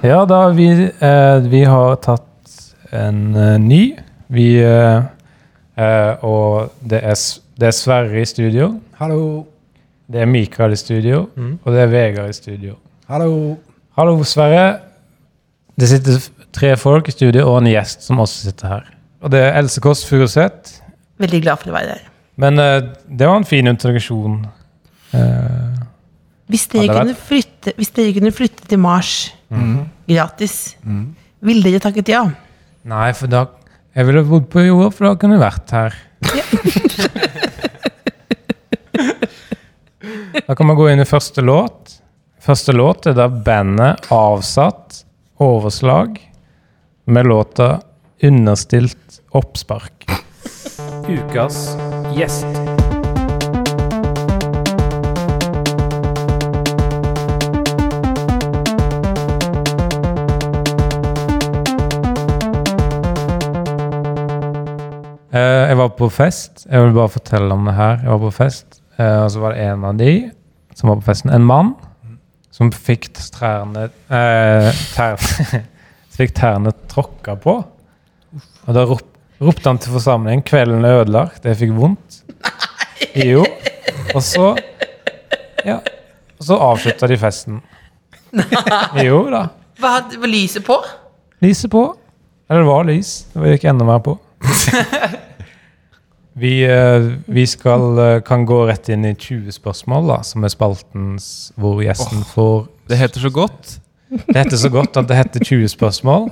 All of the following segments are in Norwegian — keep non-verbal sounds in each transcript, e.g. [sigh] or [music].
Ja, da vi, eh, vi har tatt en eh, ny. Vi eh, eh, Og det er, det er Sverre i studio. Hallo. Det er Mikael i studio. Mm. Og det er Vegard i studio. Hallo. Hallo, Sverre. Det sitter tre folk i studio og en gjest som også sitter her. Og det er Else Kåss Furuseth. Veldig glad for å være her. Men eh, det var en fin introduksjon. Eh, Hvis dere, kunne flytte, hvis dere kunne flytte til Mars mm. gratis, ville dere takket ja? nei, for da Jeg ville bodd på jorda, for da kunne jeg vært her. [laughs] da kan man gå inn i første låt. Første låt er da bandet Avsatt overslag med låta Understilt oppspark. Ukas gjest. Jeg var på fest. Jeg vil bare fortelle om det her. Jeg var på fest, eh, og så var det en av de som var på festen. En mann som fikk trærne eh, tær, [laughs] Fikk tærne tråkka på. Og da rop, ropte han til forsamlingen 'Kvelden er ødelagt. Jeg fikk vondt'. Jo. Og så Ja. Og så avslutta de festen. Jo da. Hva lyset på? Lyset på. Eller det var lys. Det gikk enda mer på. [laughs] vi, eh, vi skal, eh, kan gå rett inn i 20 spørsmål, da, som er spaltens hvor gjesten får Det heter så godt. Det heter så godt at det heter 20 spørsmål.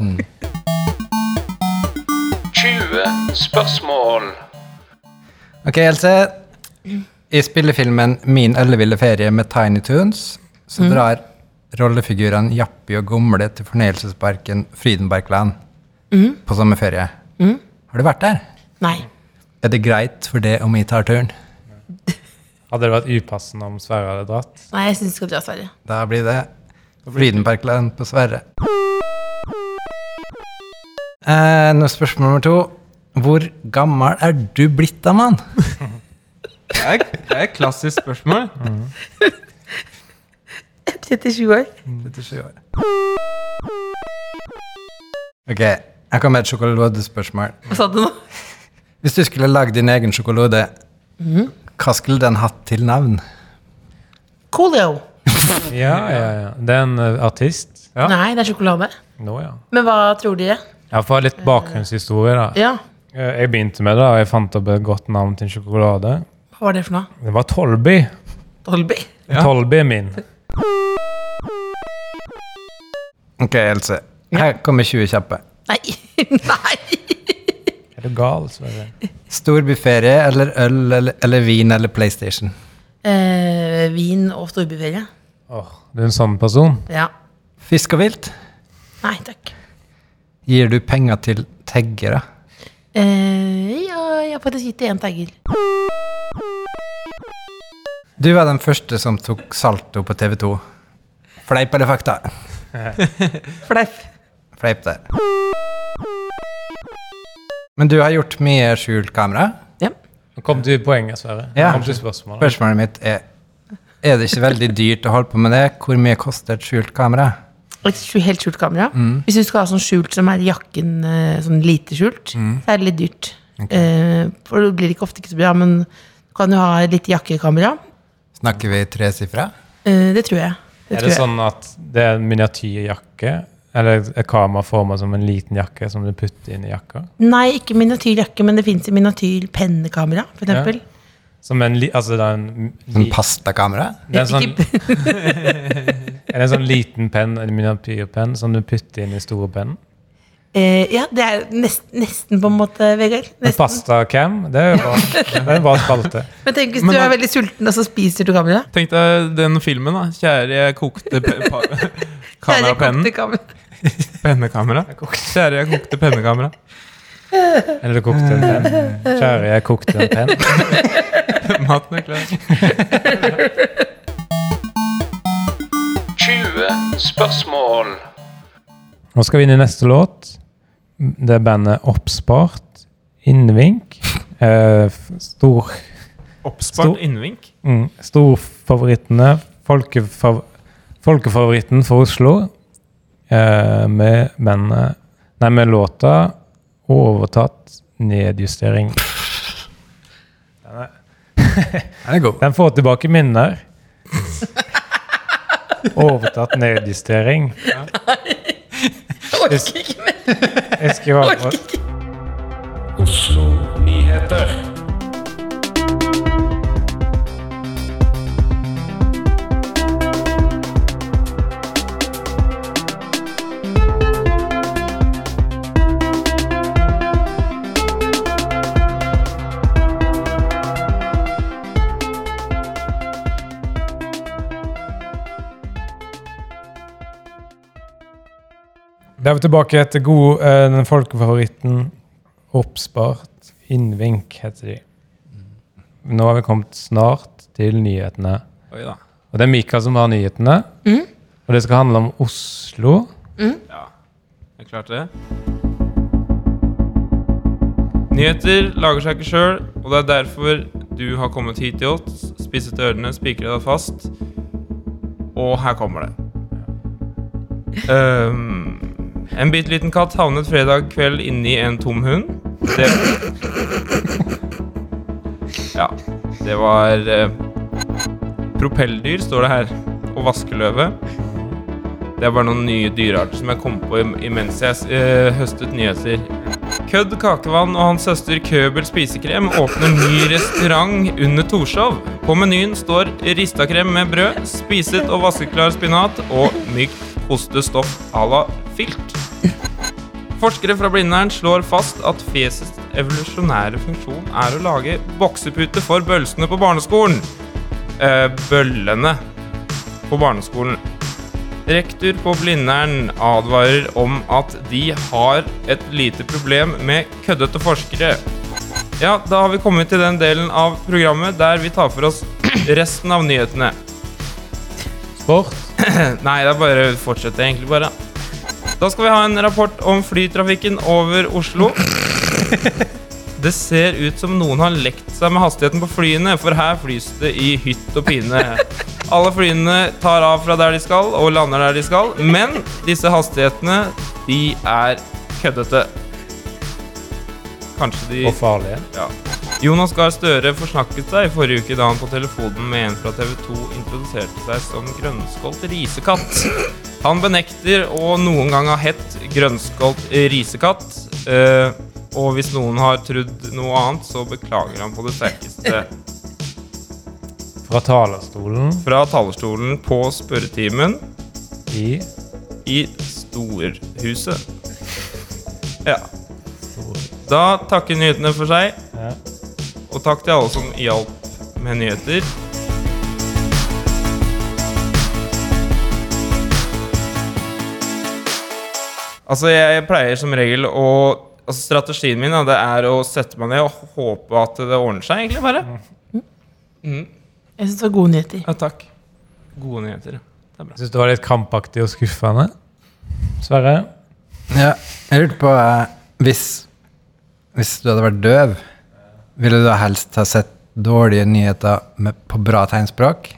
20 spørsmål. Ok, Else. I spillefilmen Min elleville ferie med Tiny Toons så drar rollefigurene Jappi og Gomle til fornøyelsesparken Frydenbergland på sommerferie. Har du vært der? Nei. Er det greit for det om vi tar turen? Hadde det vært upassende om Sverre hadde dratt? Nei, jeg syns du skal dra, Sverre. Da blir det Frydenbergland på Sverre. Eh, nå spørsmål nummer to. Hvor gammel er du blitt da, mann? Det er, det er et klassisk spørsmål. [laughs] 37 år. 37 år. Ok, jeg kommer med et sjokoladespørsmål. Hva sa du nå? Hvis du skulle lagd din egen sjokolade, hva skulle den hatt til navn? Coolio. [laughs] Ja, ja, ja. Det er en eh, artist. Ja. Nei, det er sjokolade. Nå, ja. Men hva tror dere? Jeg får litt bakgrunnshistorie, da. Ja, Eh, Jeg begynte med det, og jeg fant opp et godt navn til en sjokolade. hva var det for noe? Det var Tolby. Tolby? Ja. Tolby er min. Ok, Else. Her kommer 20 kjappe. Nei. [laughs] Nei. Er du gal, Sverre? Storbyferie eller øl eller, eller vin eller PlayStation? Eh, vin og storbyferie. Åh, du er en sånn person. Ja. Fisk og vilt? Nei takk. Gir du penger til taggere? Eh, ja, jeg har faktisk gitt til én tagger. Du var den første som tok salto på TV 2. Fleip eller fakta? [laughs] [laughs] Fleip. Fleip der. Men du har gjort mye skjult kamera. Ja. Nå kom du til poenget, Sverre. Ja. Kom til spørsmålet. Spørsmålet mitt er Er det ikke veldig dyrt å holde på med det? Hvor mye koster et skjult kamera? Et helt skjult kamera. Hvis du skal ha sånn skjult som er i jakken, eh, sånn lite skjult, så er det litt dyrt. Eh, for det blir ikke ofte ikke så bra, men du kan jo ha litt lite jakkekamera. Snakker vi tresifra? Eh, det tror jeg. Det Er tror det jeg. sånn at det er en miniatyrjakke? Eller et kamera forma som en liten jakke som du putter inn i jakka? Nei, ikke miniatyrjakke, men det fins miniatyr pennekamera, for Ja. eksempel. Som en li, altså det er en, Sånn pastakamera? det er en sånn, [laughs] er det en sånn liten penn, en miniatyrpenn, som du putter inn i store pennen? Eh, ja, det er nest, nesten på en måte, Vegard. Pasta-cam, det er jo bra. [laughs] Det er en bra spalte. Men tenk hvis Men du er veldig sulten, og så spiser du kamera. Tenk deg den filmen, da. Kjære, jeg kokte [laughs] kamerapennen. [laughs] Pennekamera. Kjære, jeg kokte pennekamera. Eller du kokte en penn. Kjære, jeg kokte en penn. Maten er klar. 20 spørsmål. Nå skal vi inn i neste låt. Det er bandet Oppspart. Innvink. [laughs] Eh, stor Oppspart Stor- innvink. mm, Storfavorittene. Folkefav folkefavoritten for Oslo. eh, med bandet Nei, med låta 'Overtatt nedjustering'. Den, er, [laughs] Den er god. den får tilbake minner. [laughs] Overtatt nedjustering. Jeg orker ikke mer. Jeg skriver Jeg på orker ikke. Da er vi tilbake etter god, eh, den folkefavoritten Oppspart innvink, heter de. Nå har vi kommet snart til nyhetene. Oi da. Og det er Mika som har nyhetene. Mm. Og det skal handle om Oslo. Ja, jeg klarte det. Nyheter lager seg ikke sjøl, og det er derfor du har kommet hit til oss, spisset ørene, spikret deg fast. Og her kommer det. [laughs] Ehm, en bitte liten katt havnet fredag kveld inni en tom hund. Det Ja, det var eh, Propelldyr, står det her. Og vaskeløve. Det er bare noen nye dyrearter som jeg kom på imens jeg eh, høstet nyheter. Kødd Kakevann og hans søster Købel spisekrem åpner ny restaurant under Torshov. På menyen står ristakrem med brød, spiset og vaskeklar spinat og mykt ostestoff à la filt. Forskere fra Blindern slår fast at fjesets evolusjonære funksjon er å lage boksepute for bølsene på barneskolen. Eh, bøllene på barneskolen. Rektor på Blindern advarer om at de har et lite problem med køddete forskere. Ja, da har vi kommet til den delen av programmet der vi tar for oss [clears throat] resten av nyhetene. Sport. [clears throat] Nei, det er bare fortsetter egentlig bare. Da skal vi ha en rapport om flytrafikken over Oslo. Det ser ut som noen har lekt seg med hastigheten på flyene, for her flys det i hytt og pine. Alle flyene tar av fra der de skal, og lander der de skal, men disse hastighetene, de er køddete. Kanskje de Og farlige. ja. Jonas Gahr Støre forsnakket seg i forrige uke da han på telefonen med en fra TV 2 introduserte seg som grønnskålt risekatt. Han benekter å noen gang ha hett grønnskålt risekatt. eh, og hvis noen har trodd noe annet, så beklager han på det sterkeste. Fra talerstolen Fra talerstolen på spørretimen i i Storhuset. [laughs] Ja. Da takker nyhetene for seg. ja. Og takk til alle som hjalp med nyheter. Altså, jeg pleier som regel å Altså, strategien min da, det er å sette meg ned og håpe at det ordner seg, egentlig, bare. Mm. Jeg syns det var gode nyheter. Ja, takk. Gode nyheter. Det er bra. Syns du det var litt kampaktig og skuffende? Sverre? Ja, jeg lurte på eh, hvis, hvis du hadde vært døv, ville du helst ha sett dårlige nyheter med, på bra tegnspråk?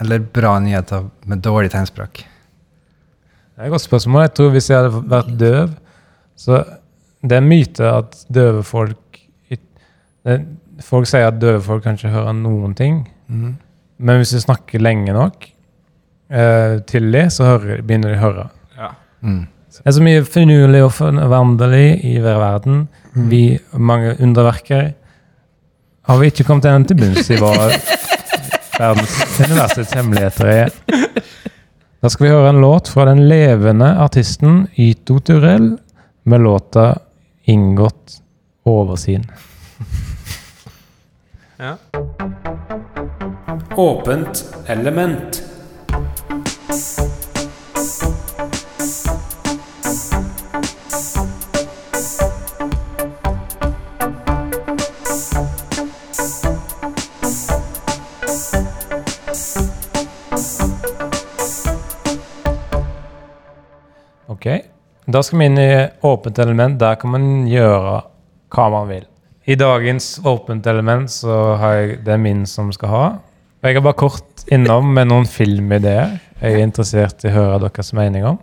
Eller bra nyheter med dårlig tegnspråk? Det er et godt spørsmål. Jeg tror Hvis jeg hadde vært døv så Det er en myte at døve folk det, Folk sier at døve folk kan ikke høre noen ting. Men hvis du snakker lenge nok eh, til dem, så hører, begynner de å høre. Ja. Mm. Det er så mye finurlig og forvandlelig i hver verden. Vi, mange underverker. Har vi ikke kommet ennå til bunns i hva verdens universets hemmeligheter er. Da skal vi høre en låt fra den levende artisten Yto Turell med låta 'Inngått oversyn'. ja. Åpent element. Ok, Da skal vi inn i åpent element. Der kan man gjøre hva man vil. I dagens åpent element så har jeg, det min som skal ha. Og jeg er bare kort innom med noen filmideer jeg er interessert i å høre deres mening om.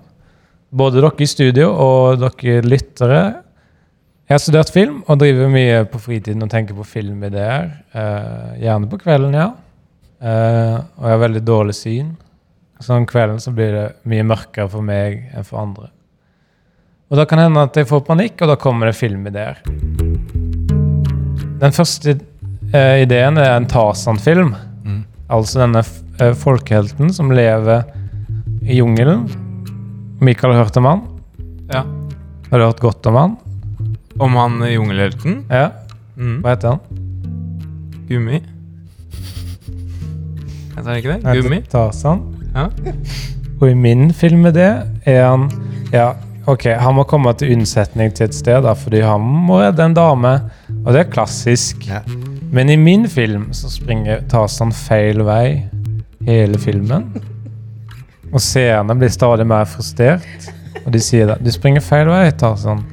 både dere i studio og dere lyttere. Jeg har studert film og driver mye på fritiden og tenker på filmideer. Eh, gjerne på kvelden, ja. Eh, og jeg har veldig dårlig syn. Så om kvelden så blir det mye mørkere for meg enn for andre. Og da kan det hende at jeg får panikk, og da kommer det filmideer. Den første eh, ideen er en Tarzan-film. Altså denne eh, folkehelten som lever i jungelen. Mikael har hørt om han. Ja. Har du hørt godt om han? Om han jungelhelten? Ja. Mm. Hva heter han? Gummi? Heter han ikke det? Gummi? Tarzan. Ja. [laughs] Og i min film med det er han Ja, ok, han må komme til unnsetning til et sted, da, fordi han må redde en dame. Og det er klassisk. Ja. Men i min film så springer Tarzan feil vei hele filmen. Og seerne blir stadig mer frustrert. Og de sier da Du springer feil vei, Tarzan.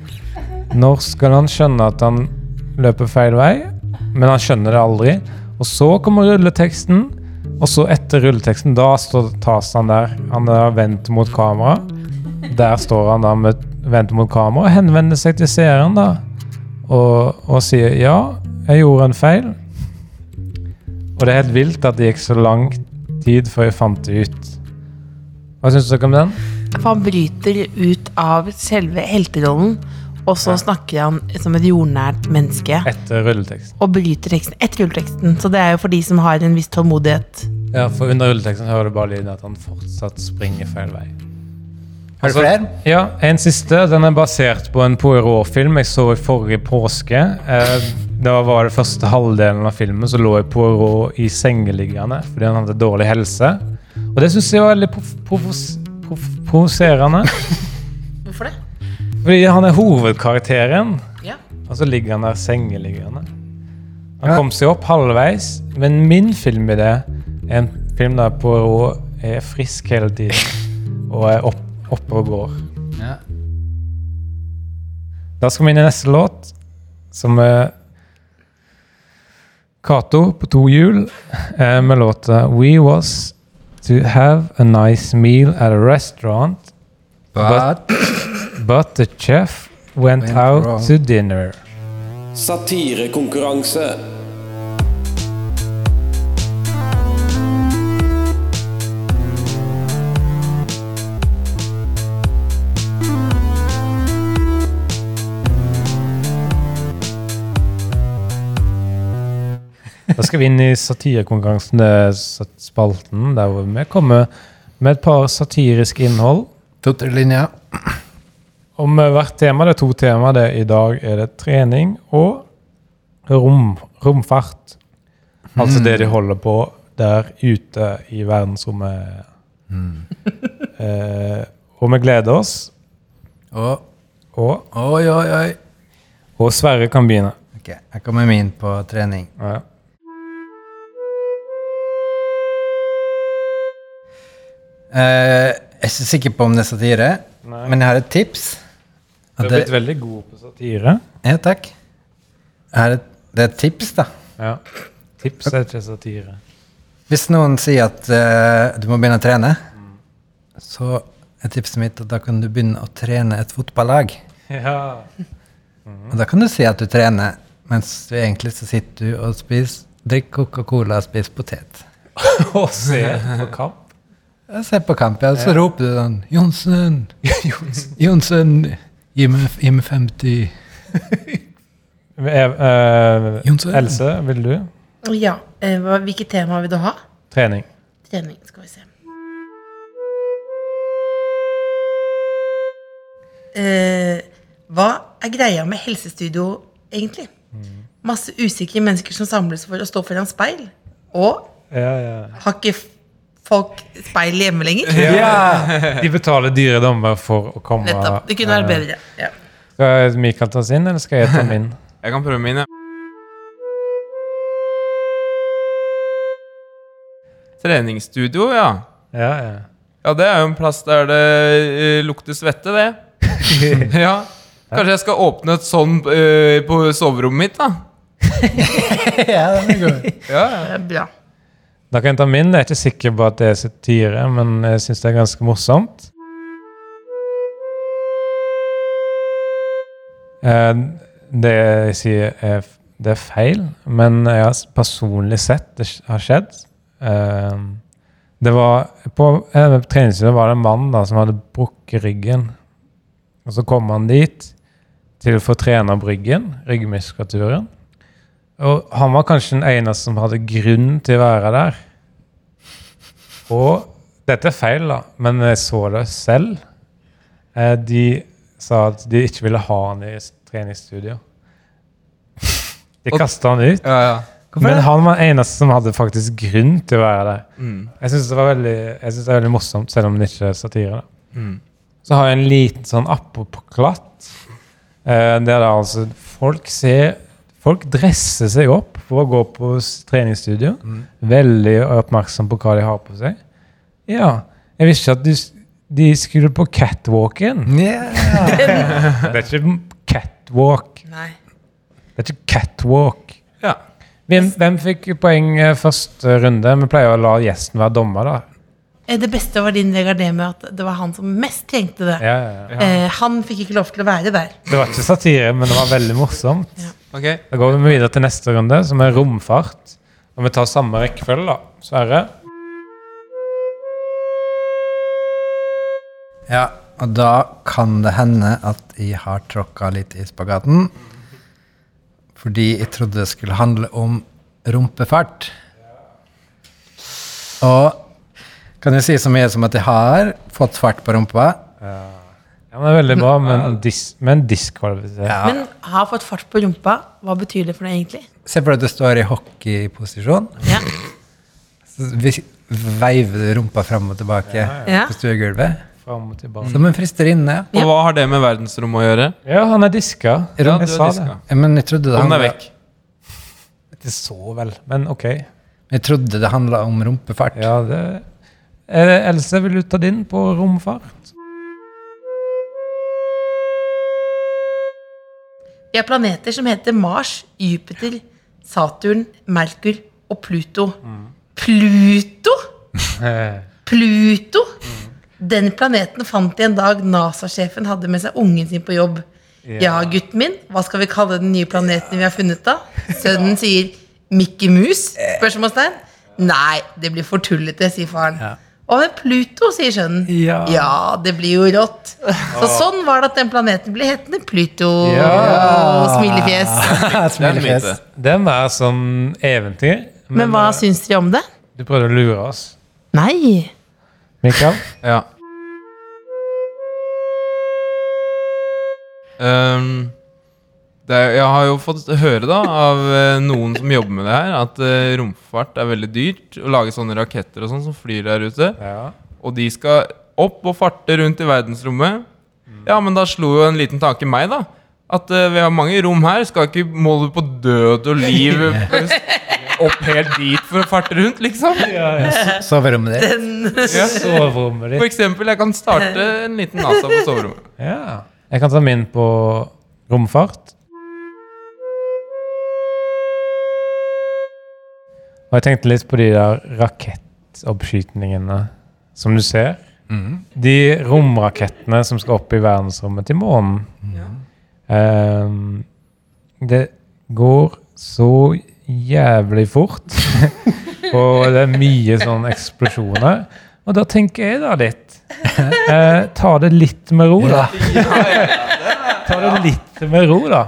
Når skal han skjønne at han løper feil vei? Men han skjønner det aldri. Og så kommer rulleteksten. Og så etter rulleteksten, da står han der. Han er vendt mot kamera. Der står han da med vendt mot kamera og henvender seg til seeren da. Og, og sier ja, jeg gjorde en feil. Og det er helt vilt at det gikk så lang tid før jeg fant det ut. Hva syns dere om den? For han bryter ut av selve helterollen, og så snakker han som et jordnært menneske. Etter rulleteksten. Og bryter teksten etter rulleteksten. Så det er jo for de som har en viss tålmodighet. Ja, for under rulleteksten hører du bare lyden at han fortsatt springer feil vei. Har du Altså- flere? Ja, en siste. Den er basert på en Poirot-film jeg så i forrige påske. Eh, da var det første halvdelen av filmen så lå jeg Poirot i sengeliggende fordi han hadde dårlig helse. Og det syns jeg var veldig prof- provos- prof- provoserende. Fordi han er hovedkarakteren, Ja. og så ligger han der sengeliggende. Han Ja. kom seg opp halvveis, men min filmidé er en film der Poirot er frisk hele tiden og er opp, oppe og går. Ja. Da skal vi inn i neste låt, som er Cato på to hjul, eh, med låta We Was To Have A Nice Meal At A Restaurant, But, But The Chef Went, Went Out wrong. To Dinner. Satirekonkurranse. Da skal vi inn i satirekonkurransen, det er spalten der hvor vi kommer med et par satiriske innhold. to-tre linjer. Om eh, hvert tema, det er to tema, det i dag er det trening og rom, romfart. Altså det de holder på der ute i verdensrommet. [laughs] Eh, og vi gleder oss, Og og, oi, oi, oi. og Sverre kan begynne. Ok, jeg kommer min på trening. Ja. Eh, jeg er ikke sikker på om det er satire, Nei. men jeg har et tips. Du har blitt veldig god på satire. ja, takk. Er det, det er et tips, da. Ja. Tips er ikke satire. Hvis noen sier at uh, du må begynne å trene, så er tipset mitt at da kan du begynne å trene et fotballag. Ja. Og da kan du si at du trener, mens du egentlig så sitter du og spiser, drikker Coca-Cola og spiser potet. [laughs] Og se på kamp. Ser på kamp, ja, så roper du sånn Johnsen! [laughs] Johnsen! Gi meg, gi meg 50 [laughs] Eh, eh, Jonsson. Else, vil du? Ja. eh, hva- Hvilket tema vil du ha? Trening. Trening, skal vi se. Eh, hva er greia med helsestudio, egentlig? Masse usikre mennesker som samles for å stå foran speil. Og Ja, ja. har ikke f- folk speil hjemme lenger? De betaler dyre dommer for å komme Nettopp. Det kunne vært bedre. Ja. Skal Mikael ta sin, eller skal jeg ta min? Jeg kan prøve min, ja. Treningsstudio, ja. Ja, ja. Ja, det er jo en plass der det eh, lukter svette, det. [laughs] ja. Kanskje jeg skal åpne et sånn eh, på soverommet mitt, da? [laughs] Ja, den er god. Ja, ja. Det er bra. Da kan jeg ta min. Jeg er ikke sikker på at det er satire, men jeg syns det er ganske morsomt. Eh, det jeg sier, er, det er feil, men jeg har personlig sett det har skjedd. Eh, det var, på eh, treningsstedet var det en mann da, som hadde brukket ryggen. Og så kom han dit til å få trene opp ryggen, ryggmuskulaturen. Og han var kanskje den eneste som hadde grunn til å være der. Og dette er feil, da, men jeg så det selv. Eh, de sa at de ikke ville ha han i treningsstudio. De kasta han ut. Ja, ja. Men han var den eneste som hadde faktisk grunn til å være der. Mm. Jeg syns det, var veldig- jeg synes det er veldig morsomt, selv om det ikke er satire. Mm. Så har jeg en liten sånn apropos-klatt. Eh, der da altså folk ser Folk dresser seg opp for å gå på treningsstudio. treningsstudio. Veldig oppmerksom på hva de har på seg. Ja, jeg visste ikke at de, de skulle på catwalken. Yeah. [laughs] Det er ikke catwalk. Nei. Det er ikke catwalk. ja. Hvem, hvem fikk poeng eh, første runde? Vi pleier å la gjesten være dommer, da. Eh, Det beste var din Vegard det med at det var han som mest trengte det. Ja, ja, ja. Eh, han fikk ikke lov til å være der. Det var ikke satire, men det var veldig morsomt. Okay. Da går vi videre til neste runde, som er romfart. Og vi tar samme rekkefølge, da. Sverre. Ja, og da kan det hende at jeg har tråkka litt i spagaten. Fordi jeg trodde det skulle handle om rumpefart. Og kan jeg si så mye som at jeg har fått fart på rumpa? Ja, men det er veldig bra, men, dis, men diskvalifisert. Ja. Men har fått fart på rumpa. Hva betyr det for deg egentlig? Se for deg at du står i hockeyposisjon. Ja. Så veiver du rumpa fram og tilbake Ja. på stuegulvet. Fram og tilbake. Som en fristerinne. Og hva har det med verdensrommet å gjøre? Ja, han er diska. Ja, jeg er sa diska. det. Ja, Men jeg trodde det Kom han er vekk. Ikke så vel, men ok. jeg trodde det handla om rumpefart. Ja, det Else, vil du ta din på romfart? Vi har planeter som heter Mars, Jupiter, Saturn, Merkur og Pluto. Pluto? Eh, [laughs] Pluto? Den planeten fant de en dag NASA-sjefen hadde med seg ungen sin på jobb. Ja, gutten min, hva skal vi kalle den nye planeten vi har funnet da? Sønnen sier Mickey Mus? Spørsmålstegn. Nei, det blir for tullete, sier faren. Hva med Pluto, sier sønnen. Ja. det blir jo rått. Så sånn var det at den planeten ble hetende Pluto. Ja. Smilefjes. En [laughs] Smilefjes. myte. Det er mer som eventyr. Men hva uh, syns dere om det? Du prøvde å lure oss. Nei. Mikael? [laughs] Ja. Ehm, det er, jeg har jo fått høre da av eh, noen som jobber med det her, at uh, romfart er veldig dyrt. Å lage sånne raketter og sånn som flyr der ute. Ja. Og de skal opp og farte rundt i verdensrommet. Ja, men da slo jo en liten tanke meg, da. At uh, vi har mange rom her. Skal ikke måle på død og liv [laughs] opp helt dit for å farte rundt, liksom? [laughs] Soverommet ditt. [laughs] Ja. Soverommet For eksempel, jeg kan starte en liten NASA på soverommet. Ja. Jeg kan ta min på romfart. Og jeg tenkte litt på de der rakettoppskytningene som du ser. De romrakettene som skal opp i verdensrommet til månen. Ehm, det går så jævlig fort. [laughs] og det er mye sånn eksplosjoner. Og da tenker jeg da litt eh, Ta det litt med ro, da. [laughs] Ta det litt med ro, da.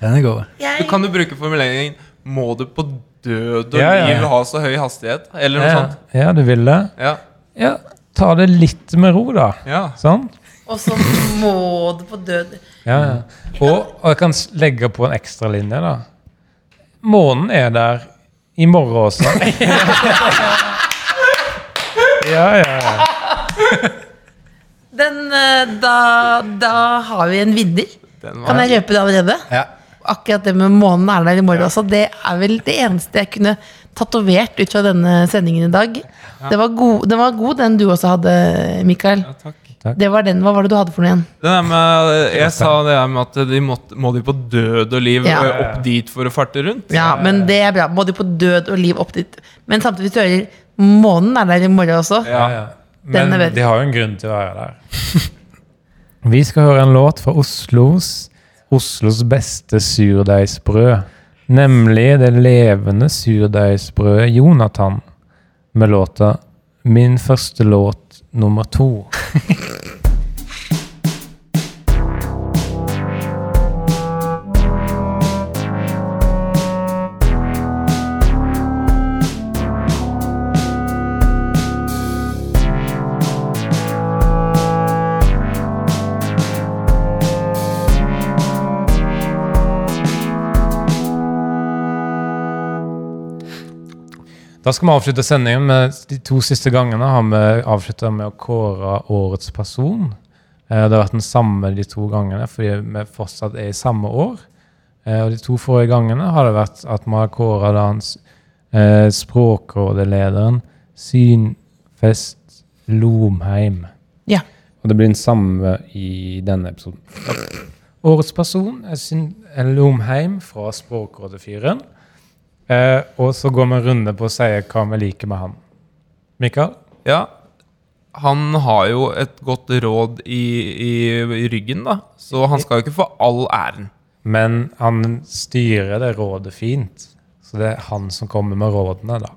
Den er god. Du kan jo bruke formuleringen 'må du på død og Ja, ja, ja. liv ha så høy hastighet'? Eller noe Ja, sånt. ja, du vil det? Ja. Ja, ta det litt med ro, da. ja. Sånn? Og så må du på død. Ja, ja. Og, og jeg kan legge på en ekstra linje, da. Månen er der i morgen også. [laughs] ja, ja, ja. Den, eh, da, da har vi en vinner. Kan jeg røpe det allerede? Ja. Akkurat det med månen er der i morgen også. Det er vel det eneste jeg kunne tatovert ut fra denne sendingen i dag. Det var god, den var god, den du også hadde, Mikael. ja, takk. Det var den, Hva var det du hadde for noe igjen? Den med, jeg sa det med at de måtte, må de på død og liv Ja. eh, opp dit for å farte rundt. Ja, men det er bra. Må de på død og liv opp dit. Men samtidig, hvis du hører månen er der i morgen også. ja, ja. Men de har jo en grunn til å være der. [laughs] Vi skal høre en låt fra Oslos Oslos beste surdeigsbrød, nemlig det levende surdeigsbrødet Jonathan, med låta 'Min første låt nummer to'. [laughs] Da skal vi avslutte sendingen med de to siste gangene har vi avslutta med å kåre årets person. Eh, Det har vært den samme de to gangene fordi vi fortsatt er i samme år. Eh, Og de to forrige gangene har det vært at vi har kåra eh, Språkrådelederen Synfest Lomheim. Ja. Og det blir den samme i denne episoden. Årets person er Syn Lomheim fra Språkrådet-fyren. Eh, og så går vi en runde på å si hva vi liker med han. Mikael? Ja, han har jo et godt råd i, i, i ryggen, da. Så han skal jo ikke få all æren. Men han styrer det rådet fint. Så det er han som kommer med rådene, da.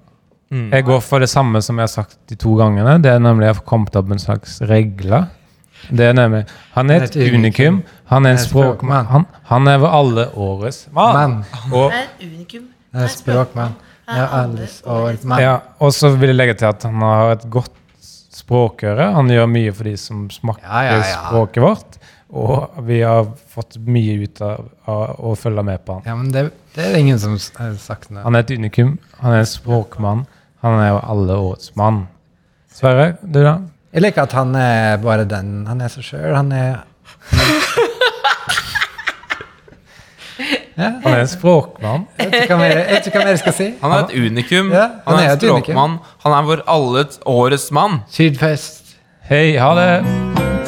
Jeg går for det samme som jeg har sagt de to gangene. Det er nemlig jeg har kommet opp med en slags regler. Det er nemlig Han er et unikum. Han er en språkmann. Han, han er over alle årets mann. Man. Og, unikum. Jeg er språkmann. Jeg er alles årets mann. ja, og så vil jeg legge til at han har et godt språkøre. Han gjør mye for de som smaker Ja, ja, ja. språket vårt. Og vi har fått mye ut av, av å følge med på han. Ja, men det, det er ingen som har sagt noe. Han er et unikum. Han er en språkmann. Han er jo alle årets mann. Sverre, du da? Jeg liker at han er bare den han er seg sjøl. Han er ja, Han er en språkmann. jeg vet ikke hva mer jeg hva mer jeg skal si. Han er et unikum. Ja, han, er en et unikum. språkmann. Han er vår alle årets mann. Sydfest. Hei, ha det!